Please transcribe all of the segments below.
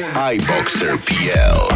iBoxer PL.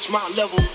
iBoxerPL. my level.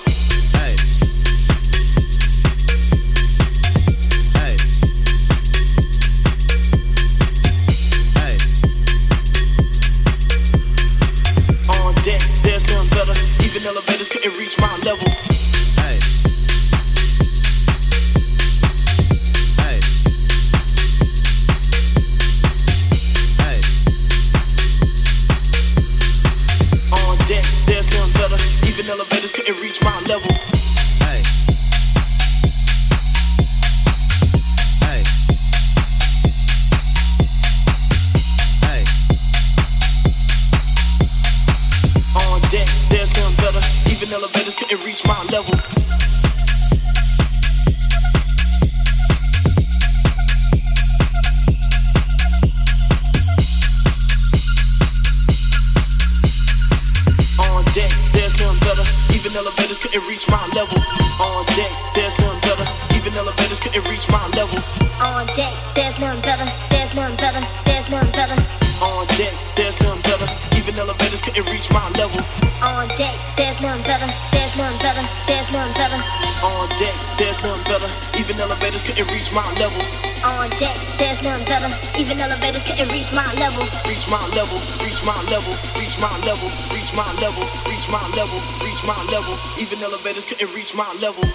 Reach my level.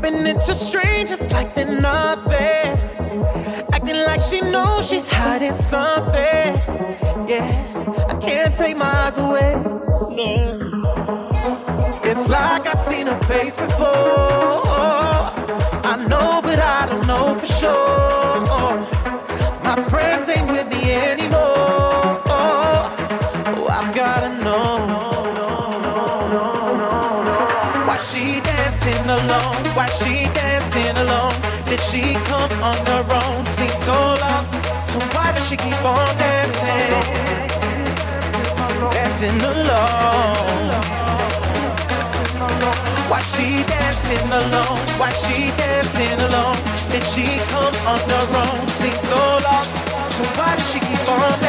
bumping into strangers like they're nothing. Acting like she knows she's hiding something. Yeah, I can't take my eyes away. No. It's like I've seen her face before. I know, but I don't know for sure. My friends ain't with me anymore. did she come on her own? Seems so lost. So why does she keep on dancing? Dancing alone. Why she dancing alone? Why she dancing alone? Did she come on her own? Seems so lost. So why does she keep on dancing?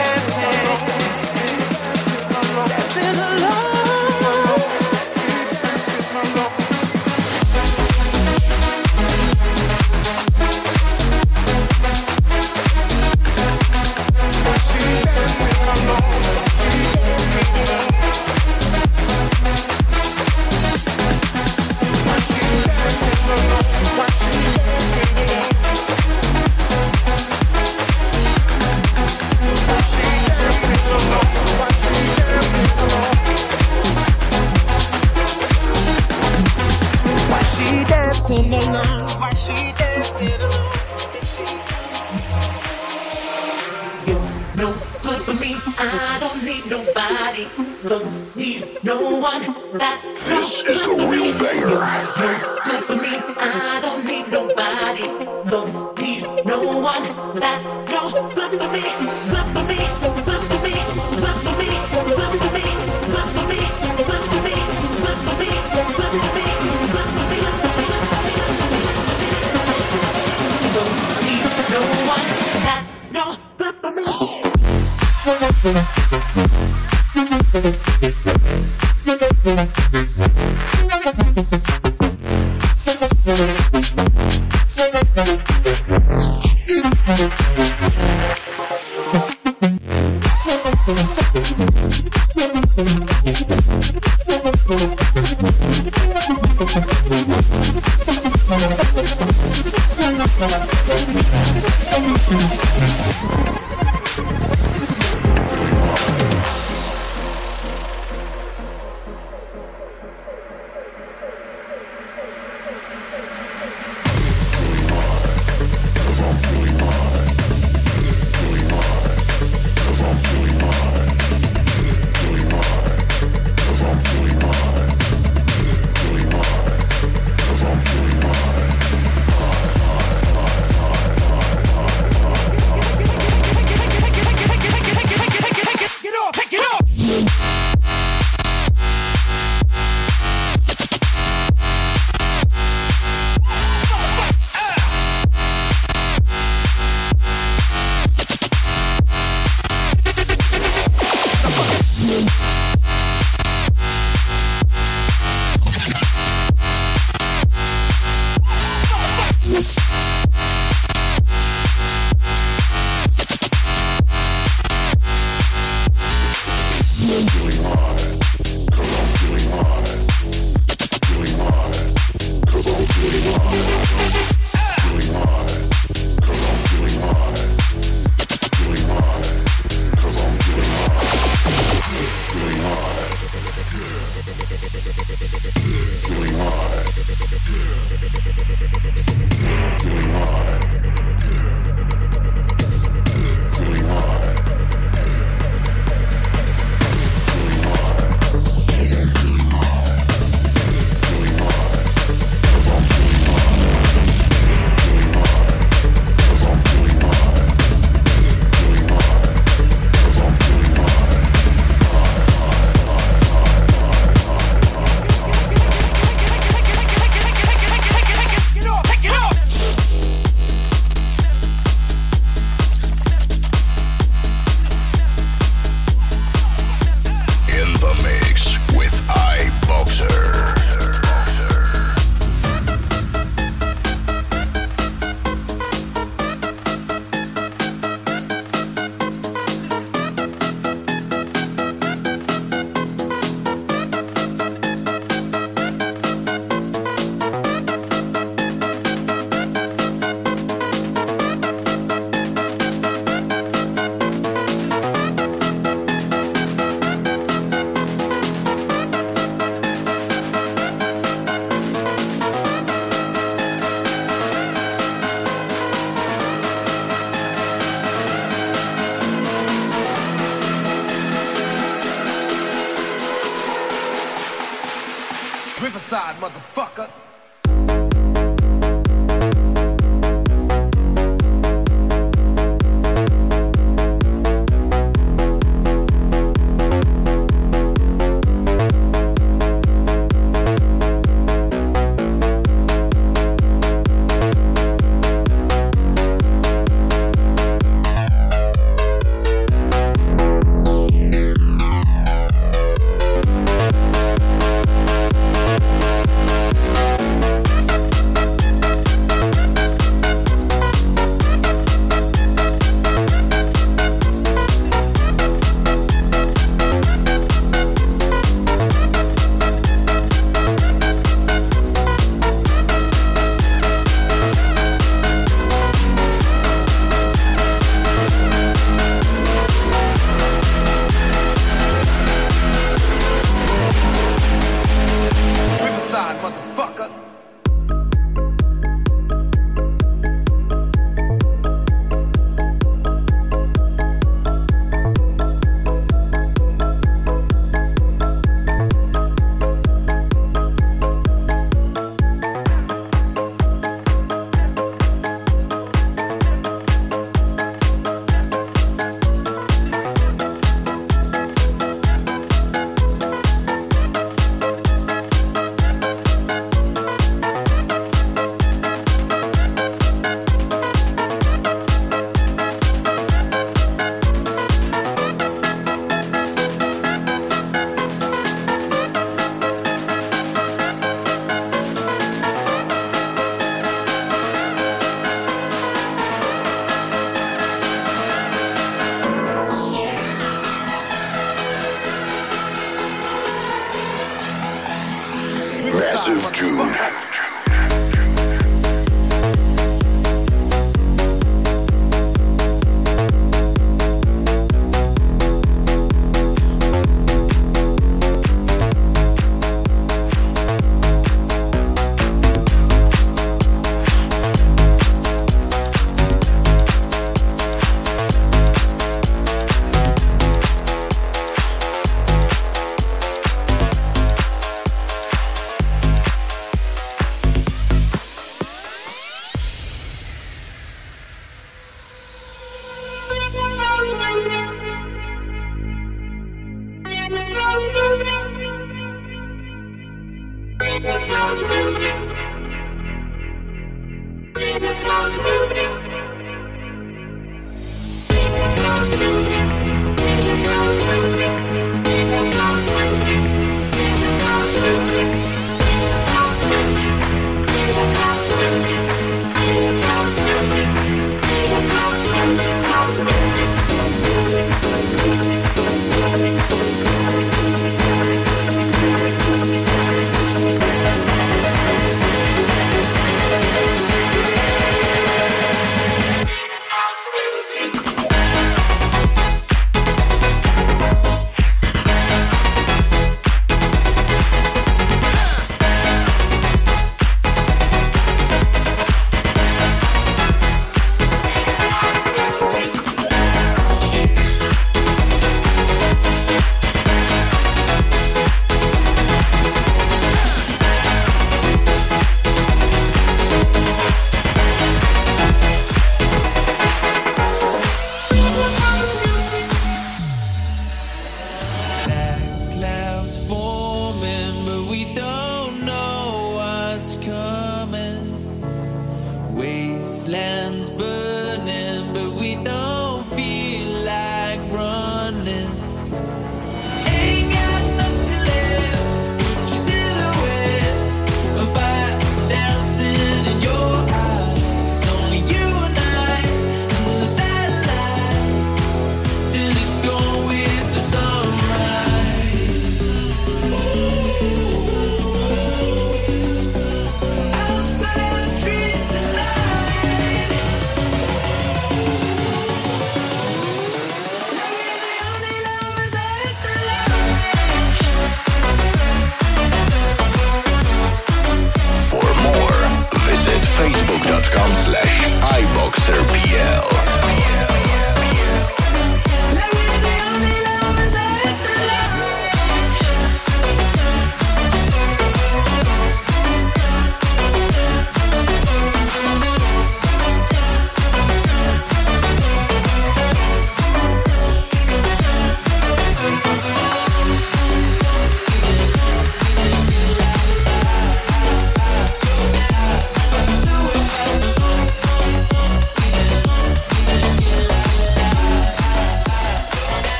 This is the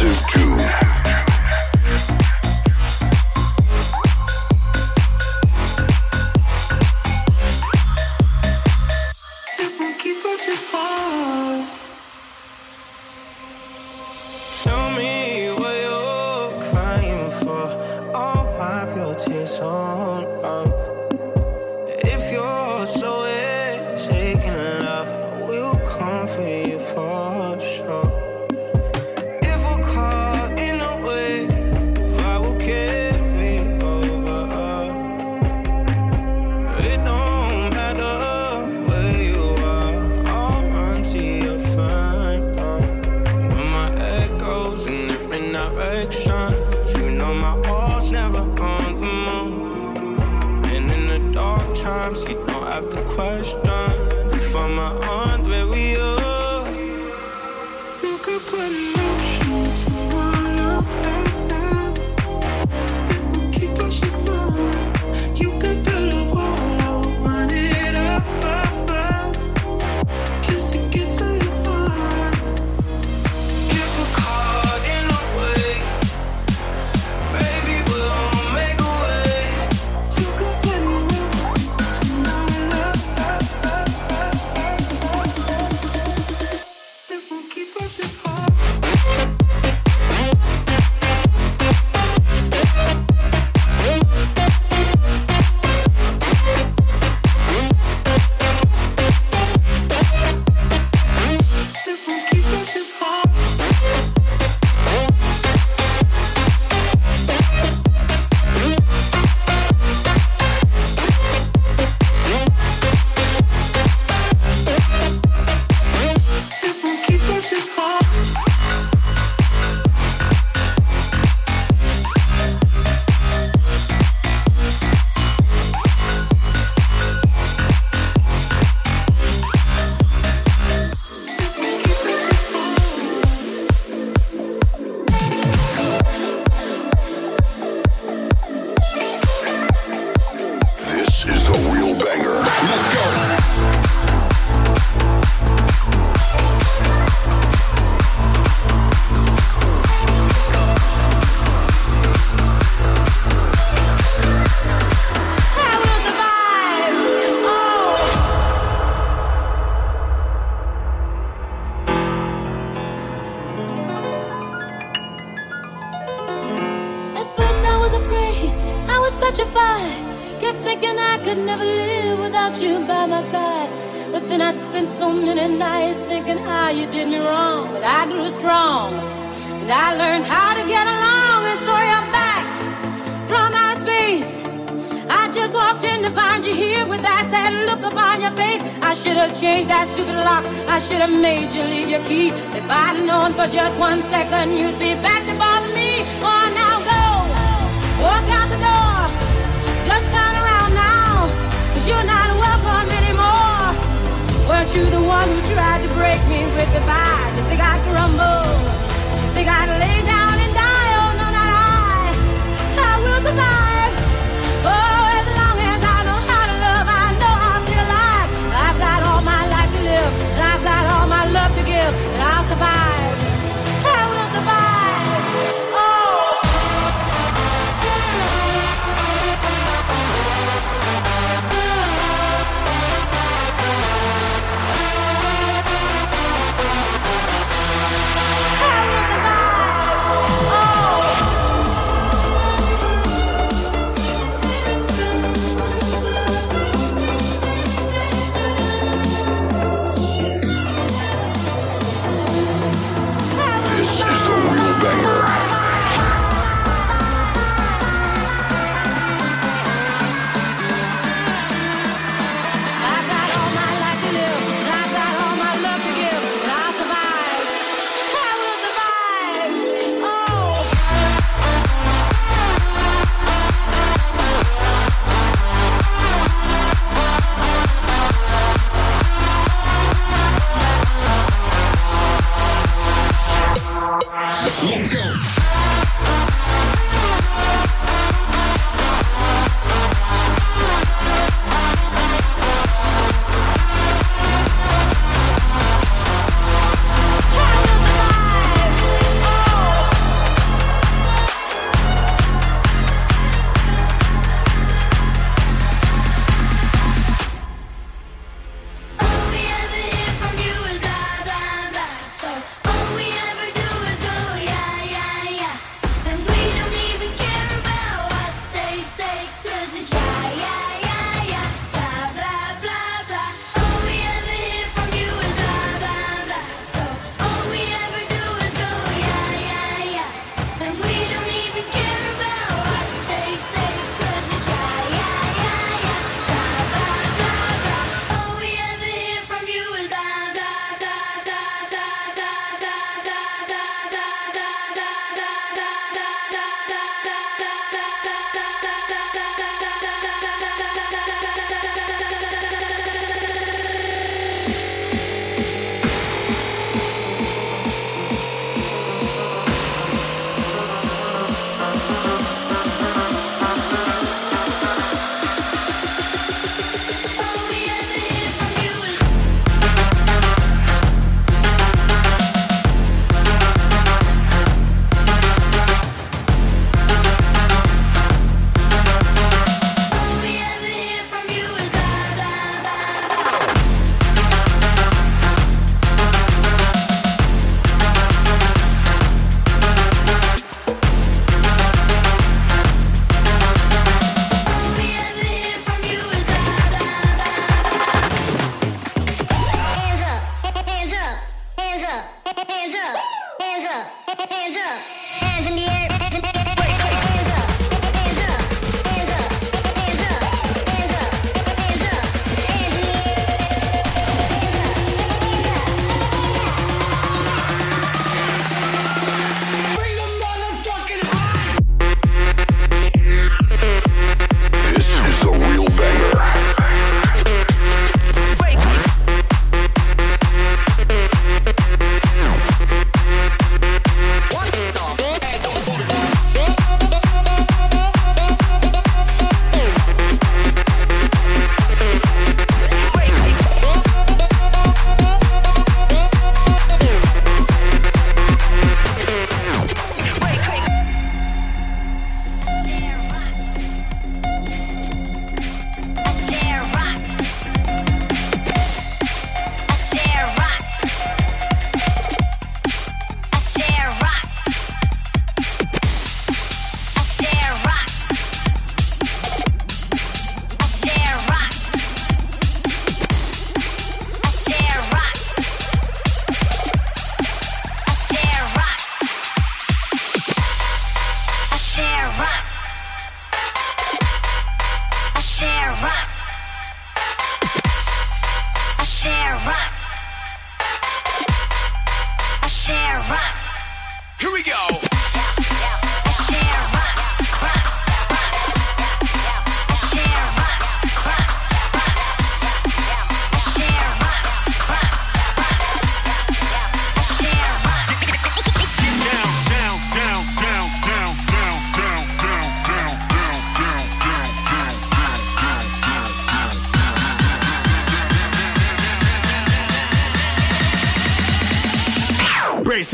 Massive Juice. so many nights thinking how you did me wrong, but I grew strong and I learned how to get along. And so you're back from outer space. I just walked in to find you here with that sad look upon your face. I should have changed that stupid lock. I should have made you leave your key. If I'd known for just one second, you'd be back to bother me. Oh, now go. Walk out the door. Just turn around now. Cause you're not weren't you the one who tried to break me with goodbye? Did you think I'd crumble? Did you think I'd lay down and die? Oh no, not I! I will survive.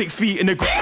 Six feet in the ground.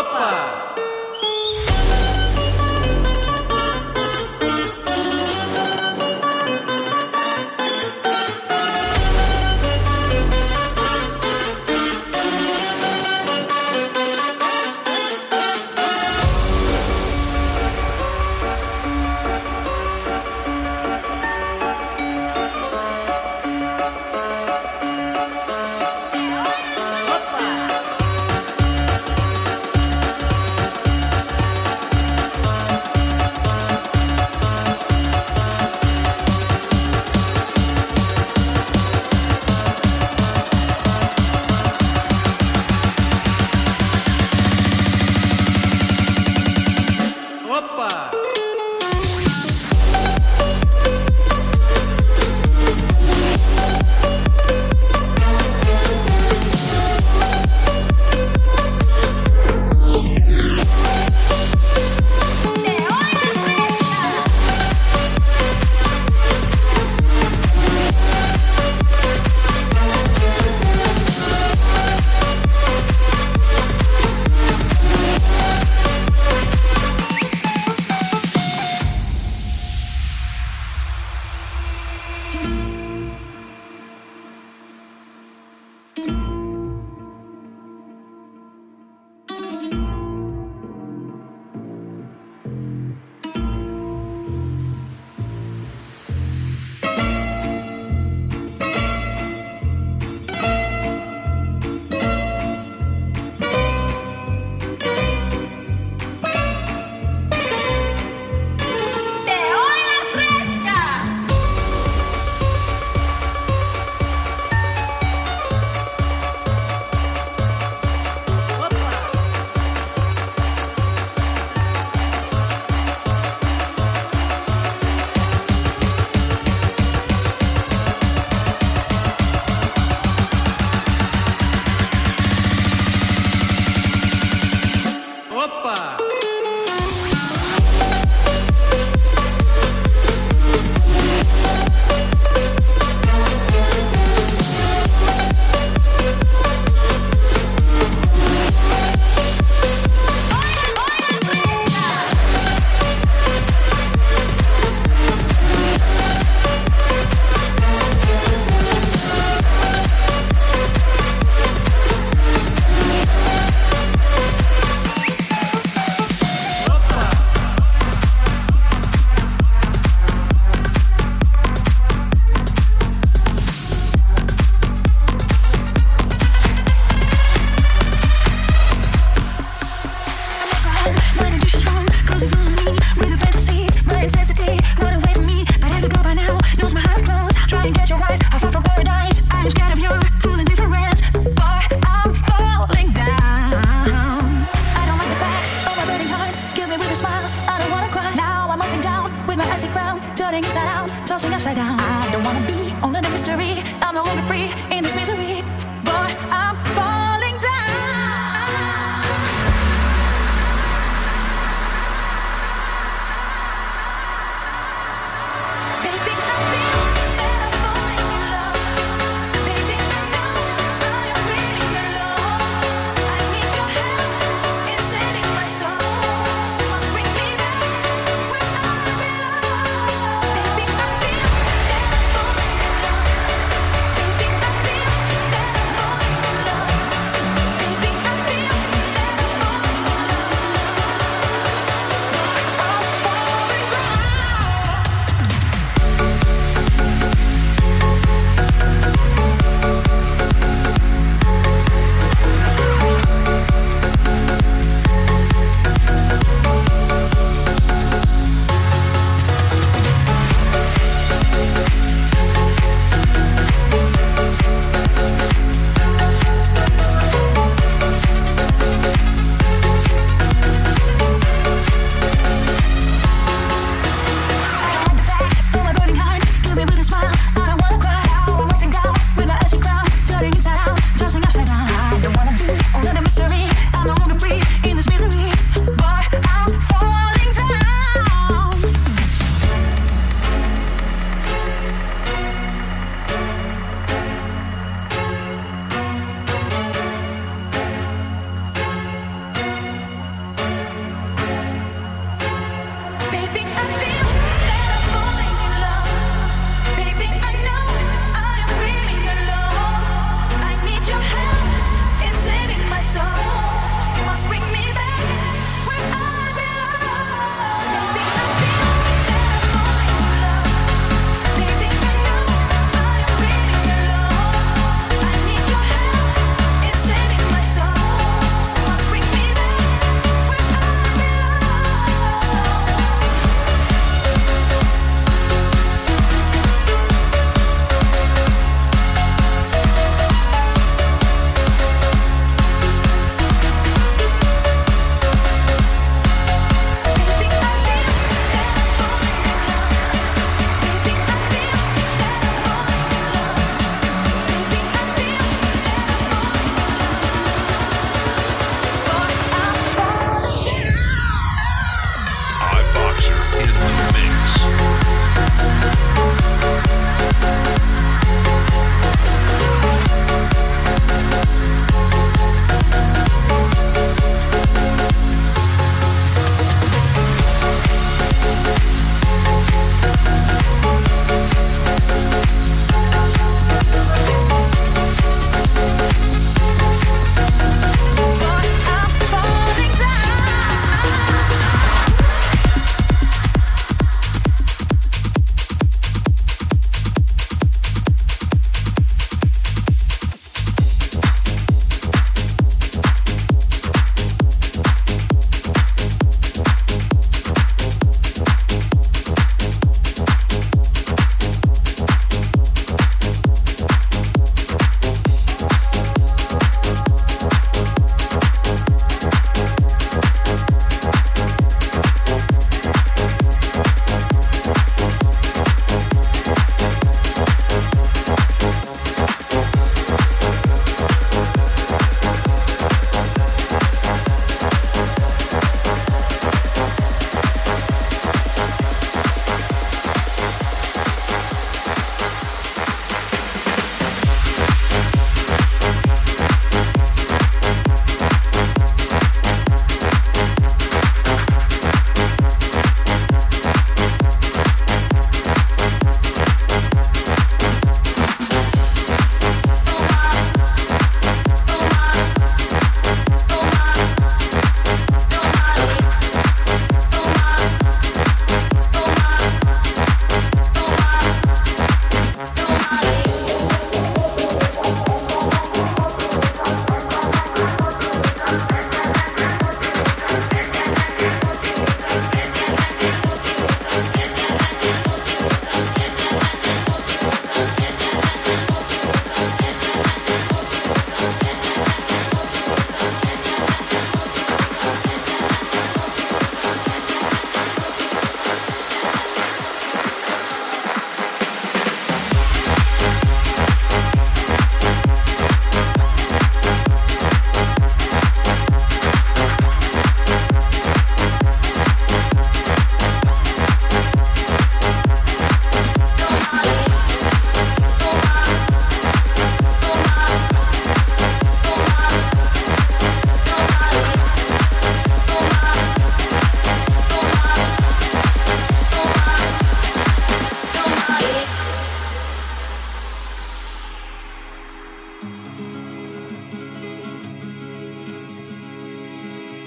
Опа!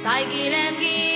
like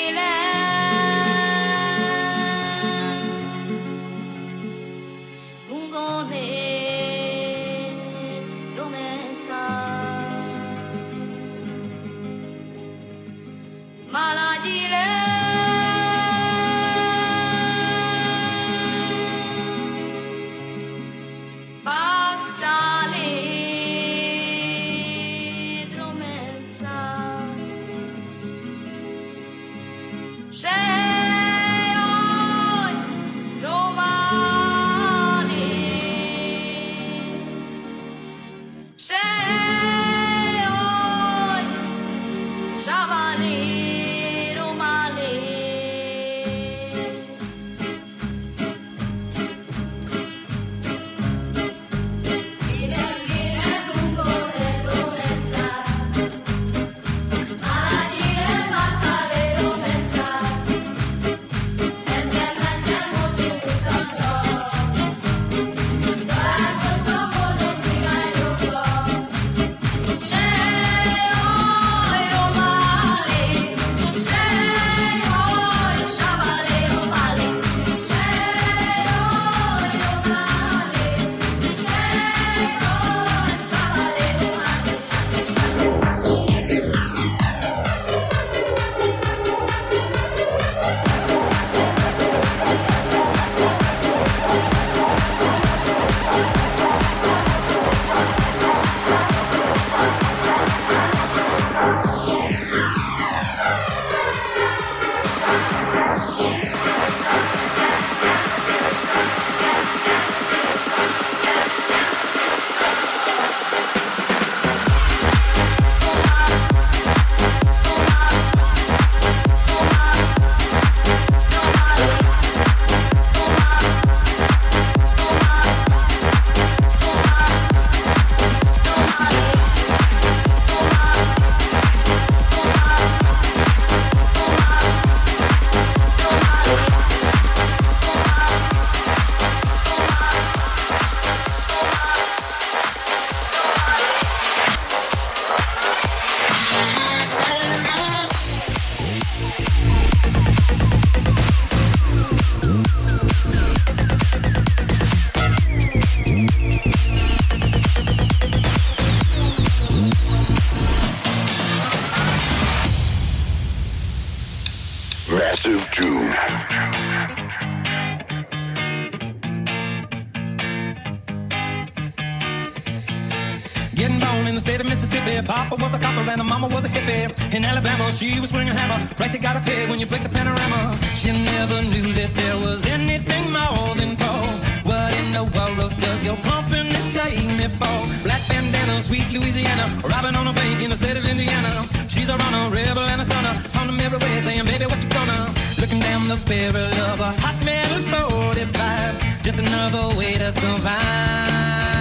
Getting born in the state of Mississippi. Papa was a copper and a mama was a hippie. In Alabama, she was swinging hammer. Price you gotta pay when you break the panorama. She never knew that there was anything more than gold. What in the world does your company take me for? Black bandana, sweet Louisiana. Robbing on a bank in the state of Indiana. She's a runner, rebel and a stunner. On them everywhere saying, baby, what you gonna? Looking down the barrel of a hot metal 45. Just another way to survive.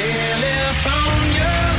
California,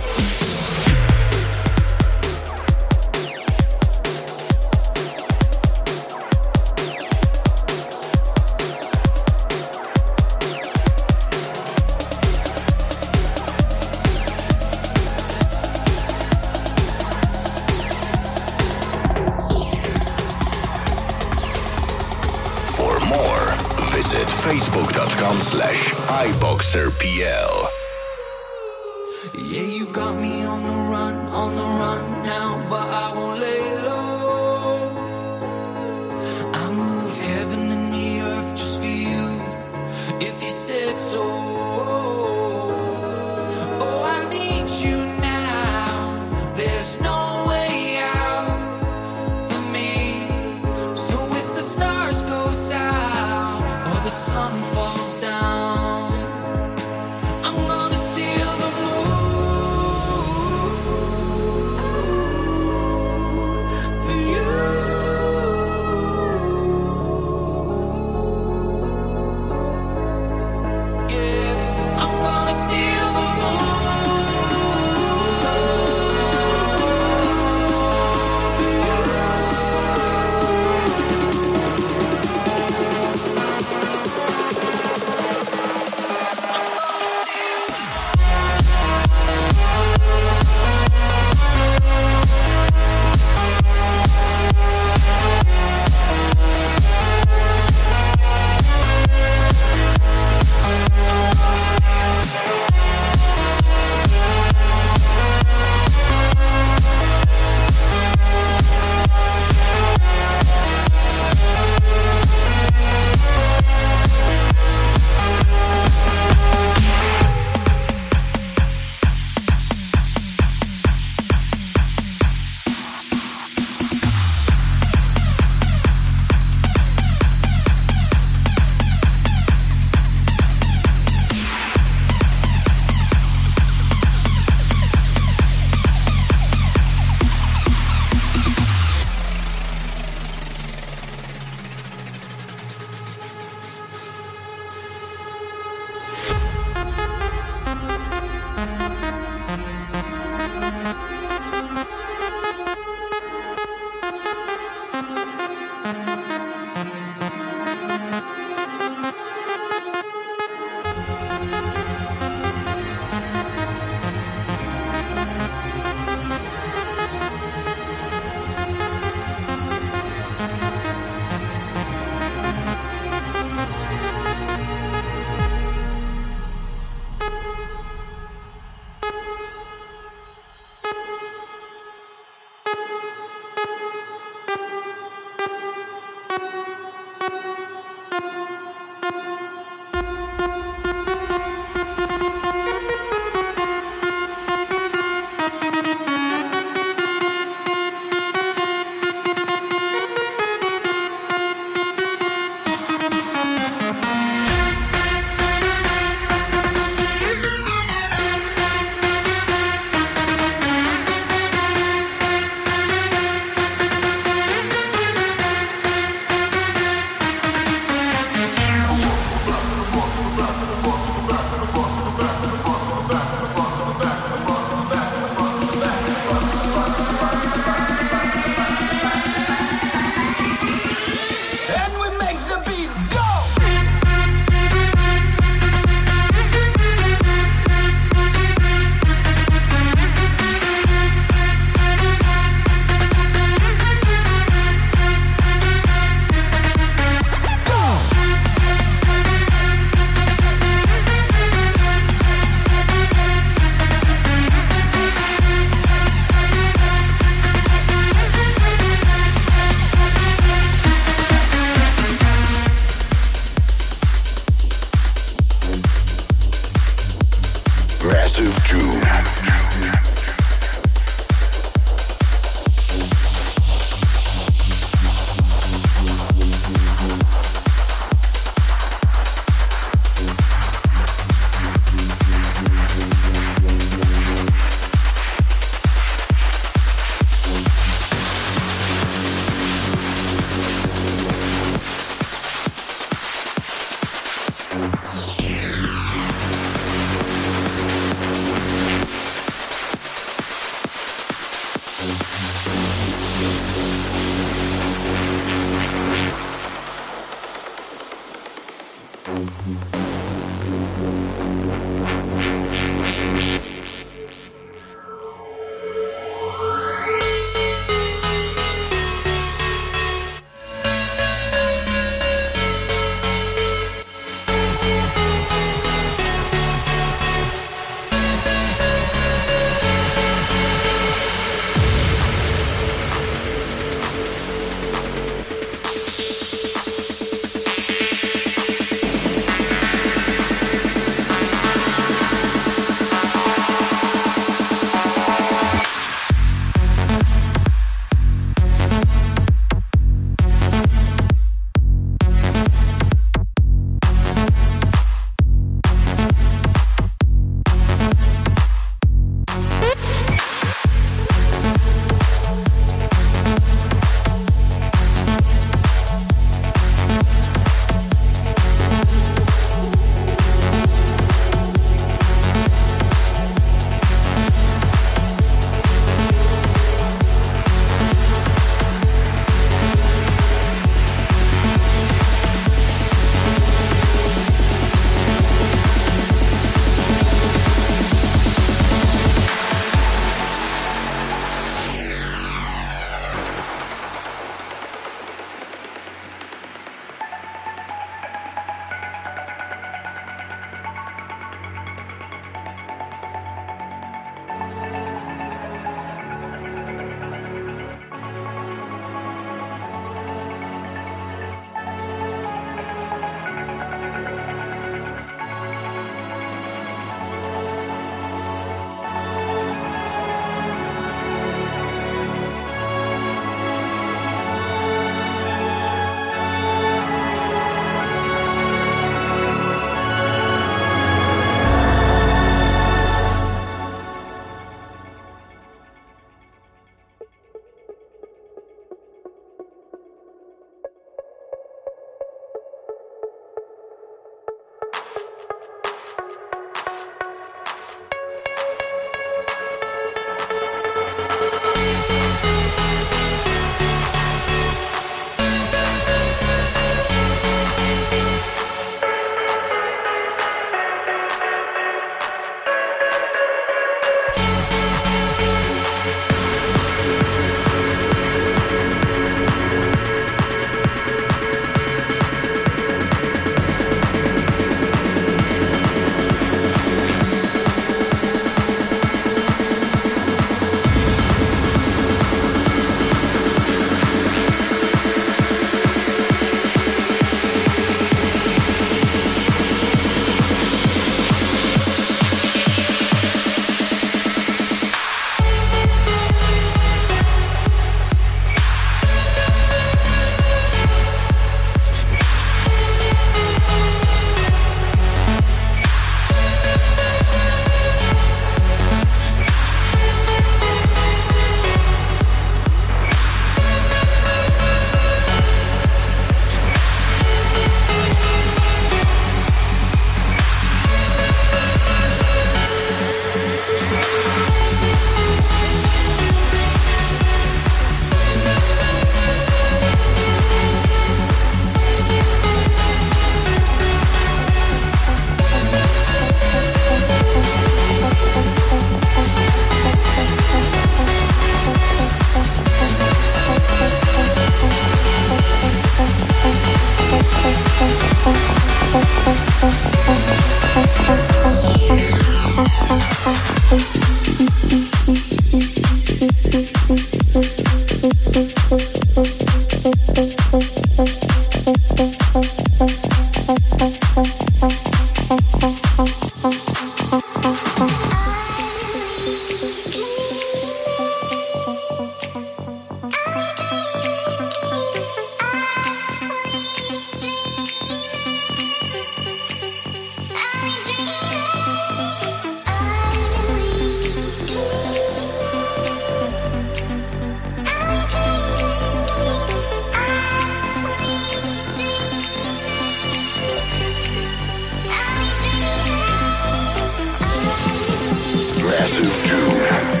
Aggressive June.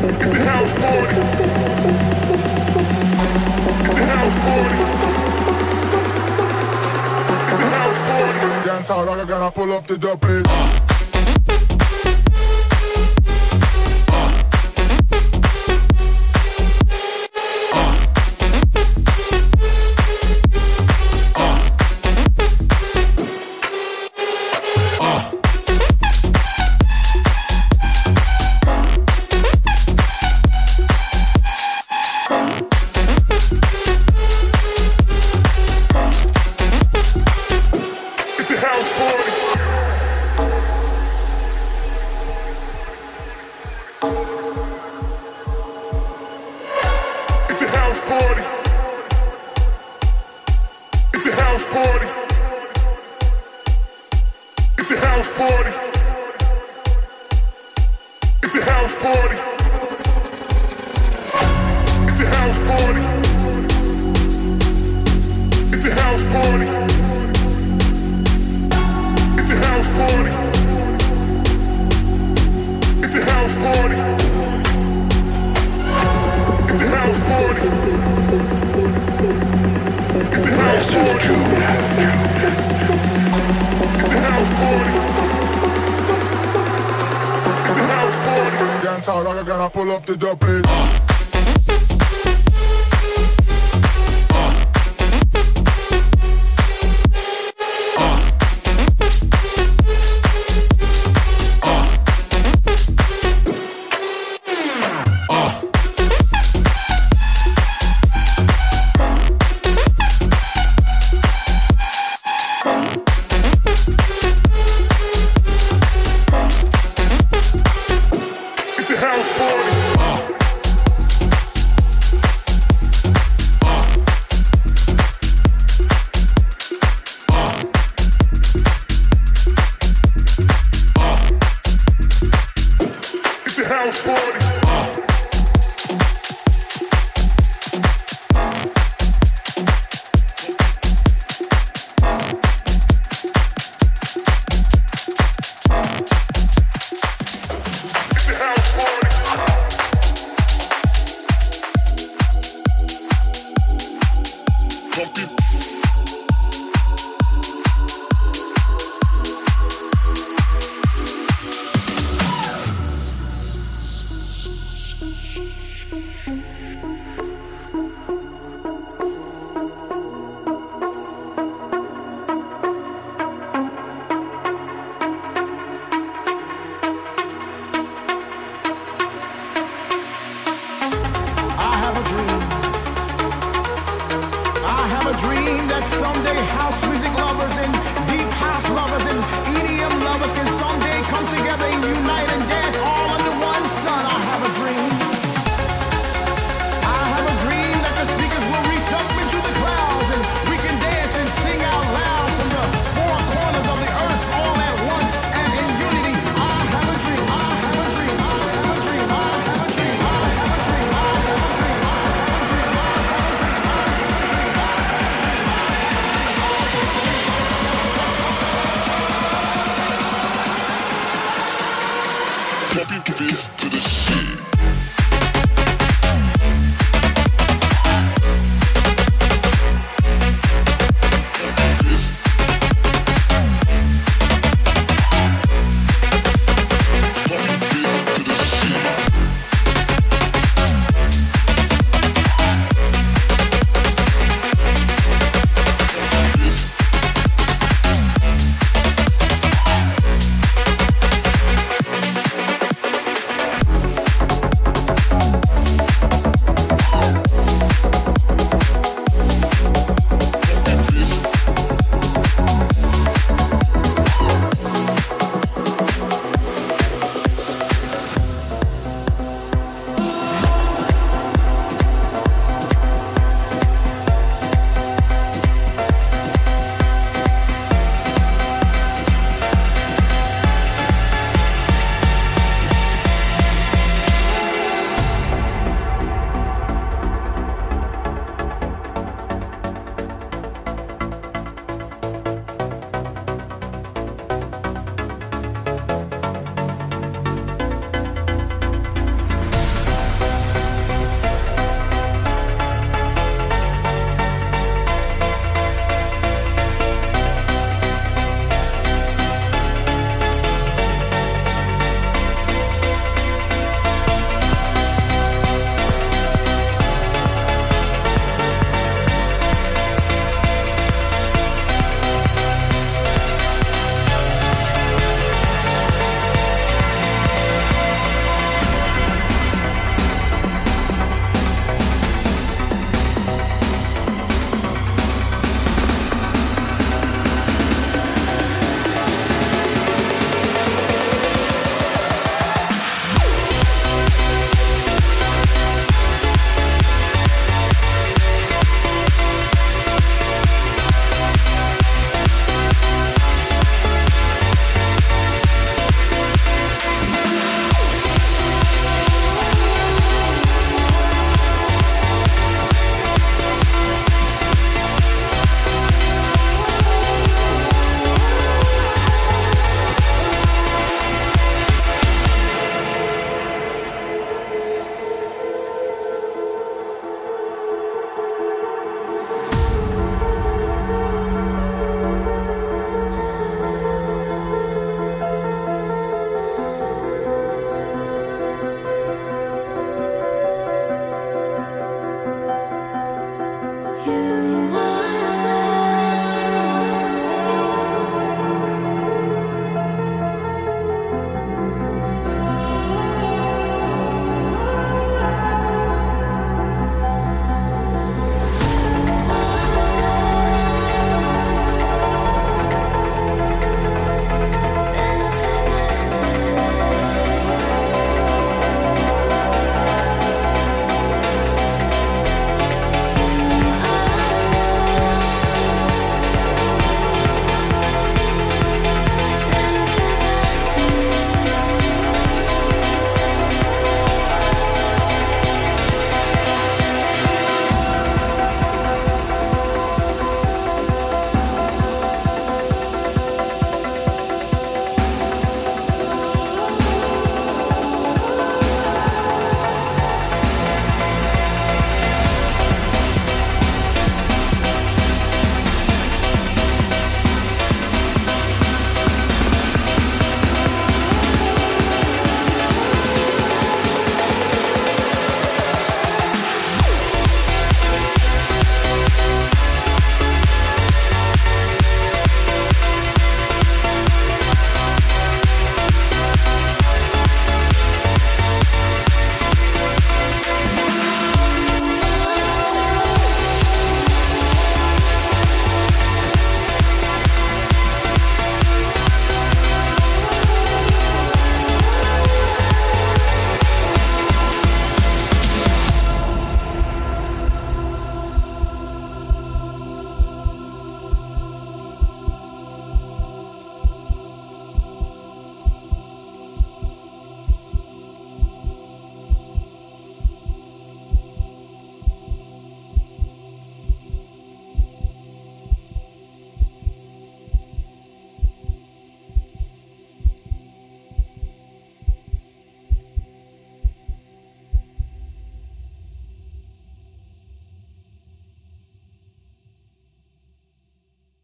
It's a house party. It's a house party. It's a house party. Dance I gotta pull up the double.